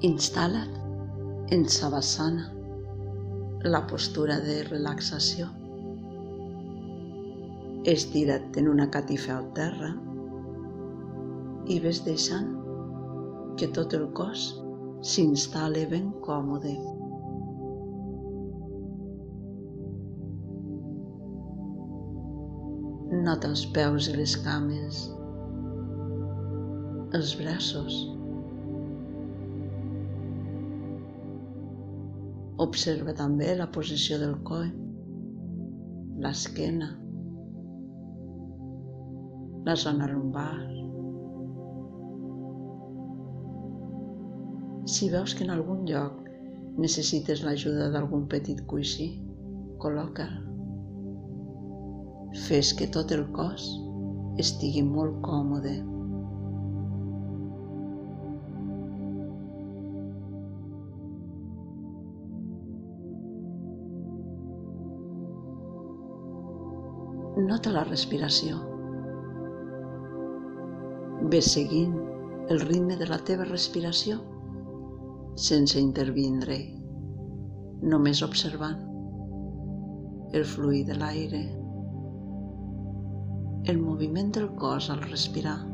Instal·la't en Savasana, la postura de relaxació. Estira't en una catifa al terra i ves deixant que tot el cos s'instal·le ben còmode. Nota els peus i les cames, els braços, Observa també la posició del coll, l'esquena, la zona lumbar. Si veus que en algun lloc necessites l'ajuda d'algun petit coixí, col·loca-el. Fes que tot el cos estigui molt còmode. Nota la respiració. Ves seguint el ritme de la teva respiració sense intervindre, només observant el fluir de l'aire, el moviment del cos al respirar.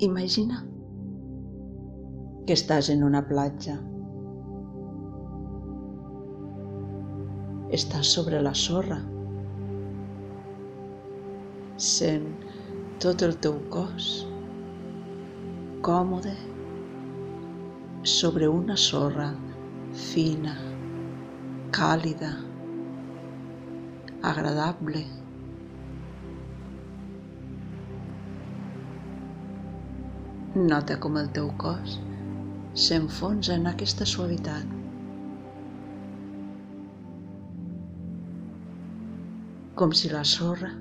Imagina que estàs en una platja. Estàs sobre la sorra. Sent tot el teu cos còmode sobre una sorra fina, càlida, agradable. Nota com el teu cos s'enfonsa en aquesta suavitat. Com si la sorra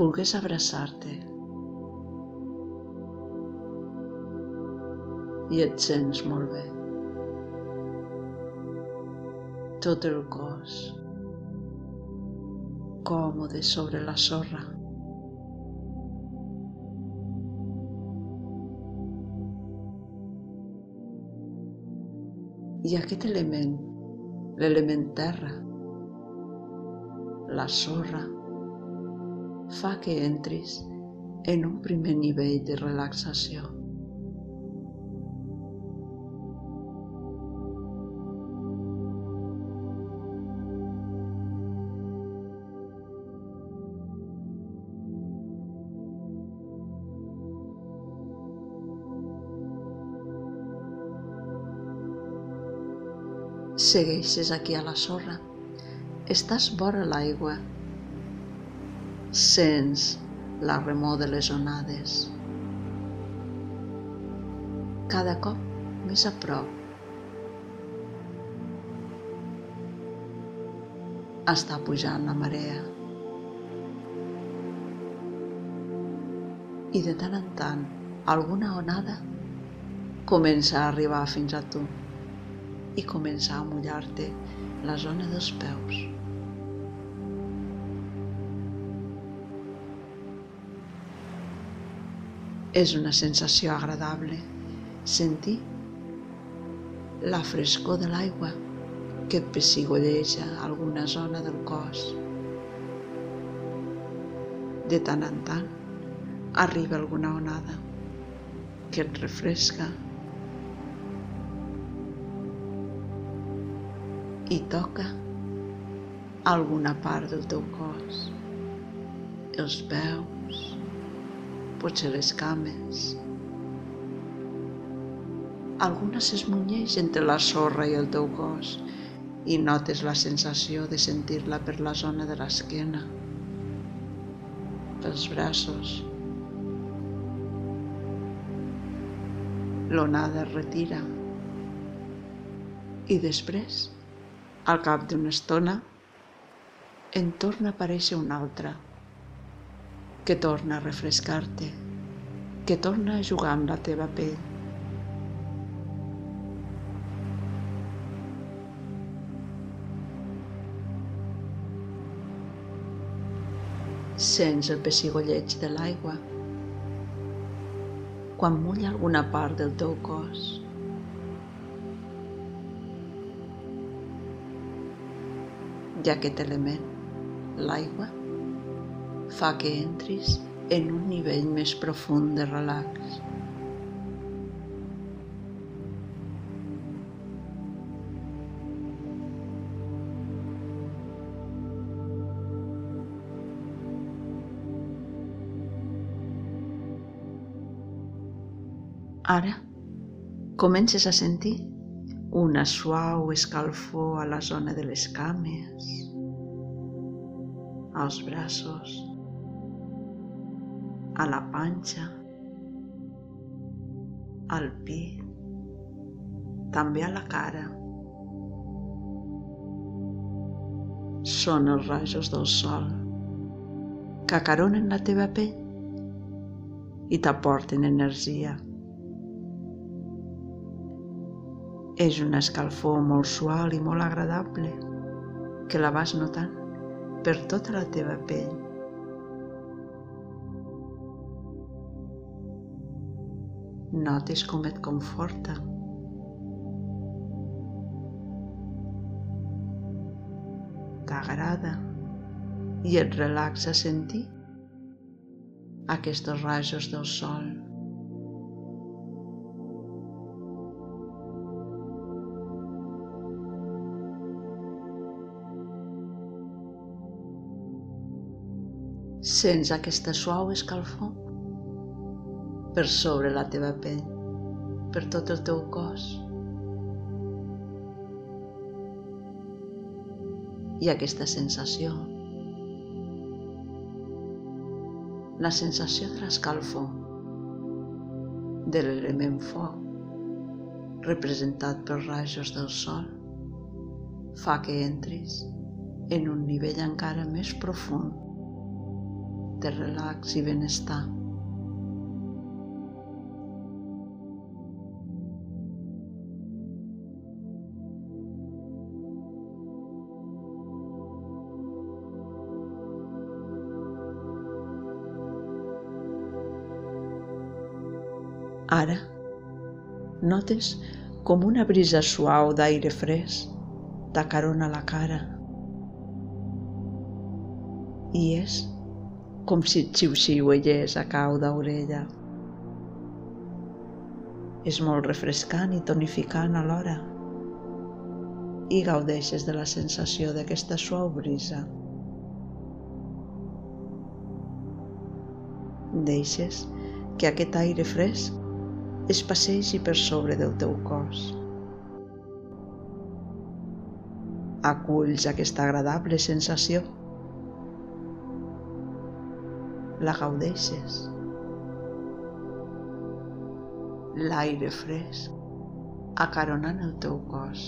volgués abraçar-te. I et sents molt bé. Tot el cos còmode sobre la sorra. I aquest element, l'element terra, la sorra, fa que entris en un primer nivell de relaxació. Segueixes aquí a la sorra. Estàs vora l'aigua. Sents la remor de les onades. Cada cop més a prop. Està pujant la marea. I de tant en tant, alguna onada comença a arribar fins a tu i començar a mullar-te la zona dels peus. És una sensació agradable sentir la frescor de l'aigua que et pessigolleja alguna zona del cos. De tant en tant arriba alguna onada que et refresca i toca alguna part del teu cos, els peus, potser les cames. Alguna s'esmunyeix entre la sorra i el teu cos i notes la sensació de sentir-la per la zona de l'esquena, pels braços. L'onada retira i després al cap d'una estona en torna a aparèixer un altra, que torna a refrescar-te, que torna a jugar amb la teva pell. Sents el pessigolleig de l'aigua quan mulla alguna part del teu cos. I aquest element, l'aigua, fa que entris en un nivell més profund de relax. Ara comences a sentir una suau escalfor a la zona de les cames, als braços, a la panxa, al pit, també a la cara. Són els rajos del sol que acaronen la teva pell i t'aporten energia. És una escalfor molt suau i molt agradable que la vas notant per tota la teva pell. Notes com et conforta. T'agrada i et relaxa sentir aquests rajos del sol. Sents aquesta suau escalfor per sobre la teva pell, per tot el teu cos. I aquesta sensació, la sensació de l'escalfor, de l'element foc, representat pels rajos del sol, fa que entris en un nivell encara més profund de relax i benestar. Ara notes com una brisa suau d'aire fresc t'acarona la cara i és com si et xiu-xiuellés a cau d'orella. És molt refrescant i tonificant alhora i gaudeixes de la sensació d'aquesta suau brisa. Deixes que aquest aire fresc es passegi per sobre del teu cos. Aculls aquesta agradable sensació la gaudeixes. L'aire fresc acaronant el teu cos.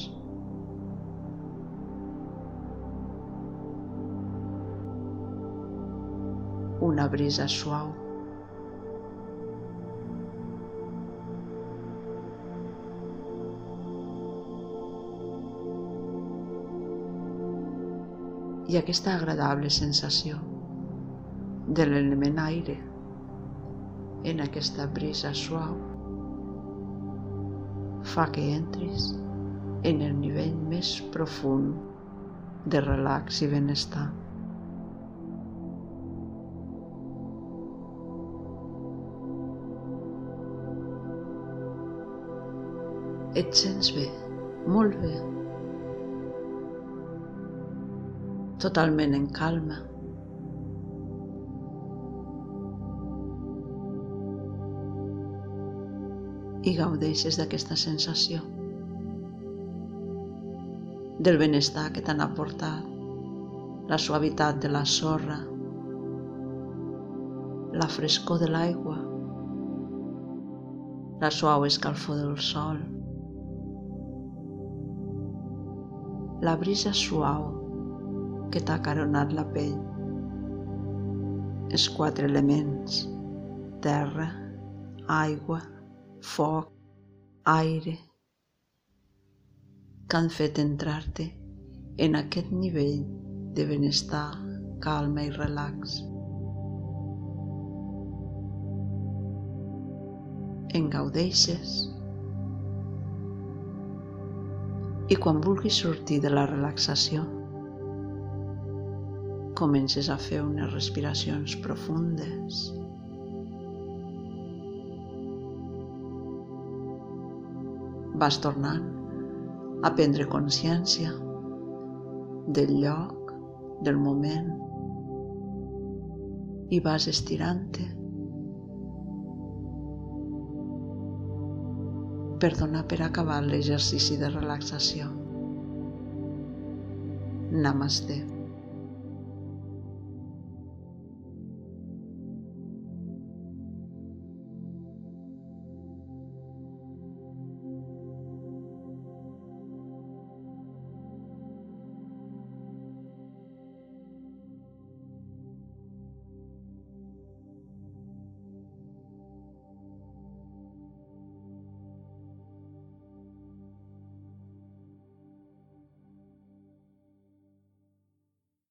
Una brisa suau. I aquesta agradable sensació de l'element aire en aquesta brisa suau fa que entris en el nivell més profund de relax i benestar. Et sents bé, molt bé, totalment en calma. I gaudeixes d'aquesta sensació, del benestar que t'han aportat, la suavitat de la sorra, la frescor de l'aigua, la suau escalfor del sol, la brisa suau que t'ha caronat la pell, els quatre elements, terra, aigua, foc, aire, que han fet entrar-te en aquest nivell de benestar, calma i relax. En gaudeixes i quan vulguis sortir de la relaxació comences a fer unes respiracions profundes vas tornant a prendre consciència del lloc, del moment i vas estirant-te per donar per acabar l'exercici de relaxació. Namaste.